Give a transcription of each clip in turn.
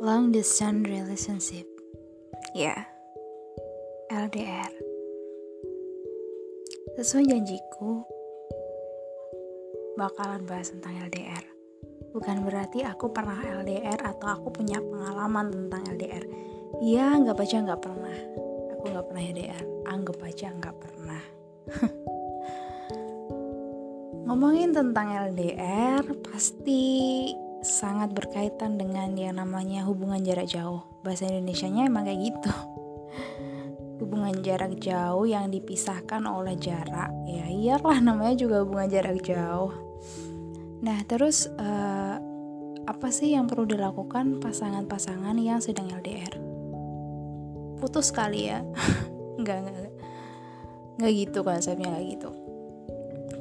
long distance relationship. Ya, LDR. Sesuai janjiku, bakalan bahas tentang LDR. Bukan berarti aku pernah LDR atau aku punya pengalaman tentang LDR. Iya, nggak baca nggak pernah. Aku nggak pernah LDR. Anggap aja nggak pernah. Ngomongin tentang LDR, pasti sangat berkaitan dengan yang namanya hubungan jarak jauh. Bahasa Indonesia-nya emang kayak gitu. Hubungan jarak jauh yang dipisahkan oleh jarak. Ya iyalah namanya juga hubungan jarak jauh. Nah, terus uh, apa sih yang perlu dilakukan pasangan-pasangan yang sedang LDR? Putus kali ya? enggak, enggak, enggak. Enggak gitu konsepnya enggak gitu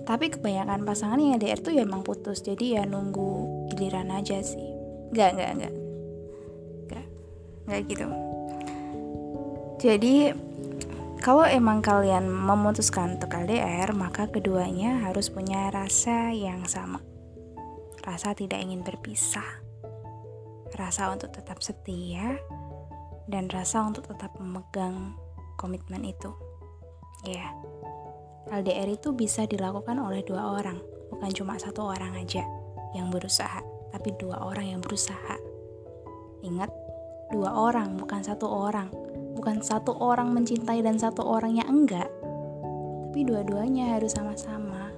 tapi kebanyakan pasangan yang LDR tuh ya emang putus jadi ya nunggu giliran aja sih. Nggak nggak nggak. Nggak nggak gitu. Jadi kalau emang kalian memutuskan untuk LDR maka keduanya harus punya rasa yang sama. Rasa tidak ingin berpisah. Rasa untuk tetap setia dan rasa untuk tetap memegang komitmen itu. Ya. Yeah. LDR itu bisa dilakukan oleh dua orang, bukan cuma satu orang aja yang berusaha, tapi dua orang yang berusaha. Ingat, dua orang, bukan satu orang. Bukan satu orang mencintai dan satu orang yang enggak. Tapi dua-duanya harus sama-sama.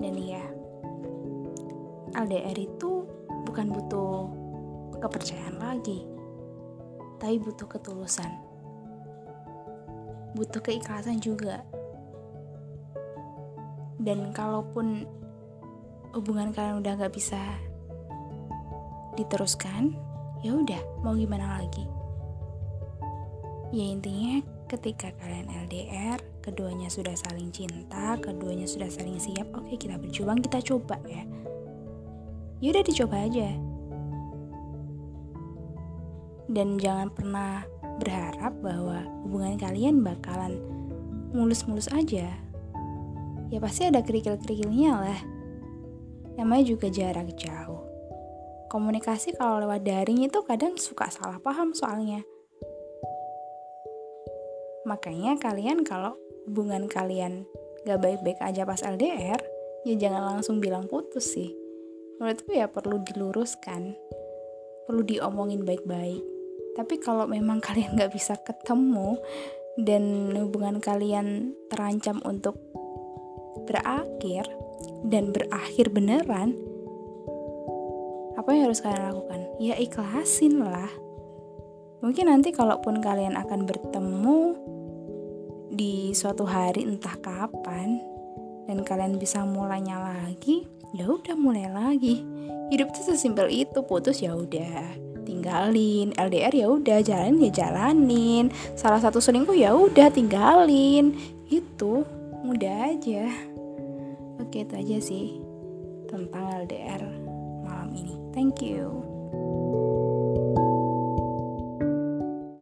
Dan iya, LDR itu bukan butuh kepercayaan lagi, tapi butuh ketulusan butuh keikhlasan juga dan kalaupun hubungan kalian udah gak bisa diteruskan ya udah mau gimana lagi? Ya intinya ketika kalian LDR keduanya sudah saling cinta keduanya sudah saling siap oke kita berjuang kita coba ya. Ya udah dicoba aja. Dan jangan pernah berharap bahwa hubungan kalian bakalan mulus-mulus aja. Ya pasti ada kerikil-kerikilnya lah. Namanya juga jarak jauh. Komunikasi kalau lewat daring itu kadang suka salah paham soalnya. Makanya kalian kalau hubungan kalian gak baik-baik aja pas LDR, ya jangan langsung bilang putus sih. Menurutku ya perlu diluruskan, perlu diomongin baik-baik tapi kalau memang kalian nggak bisa ketemu dan hubungan kalian terancam untuk berakhir dan berakhir beneran, apa yang harus kalian lakukan? Ya ikhlasin lah. Mungkin nanti kalaupun kalian akan bertemu di suatu hari entah kapan dan kalian bisa mulainya lagi, ya udah mulai lagi. Hidup tuh sesimpel itu, putus ya udah tinggalin LDR ya udah jalanin ya jalanin salah satu selingkuh ya udah tinggalin itu mudah aja oke itu aja sih tentang LDR malam ini. Thank you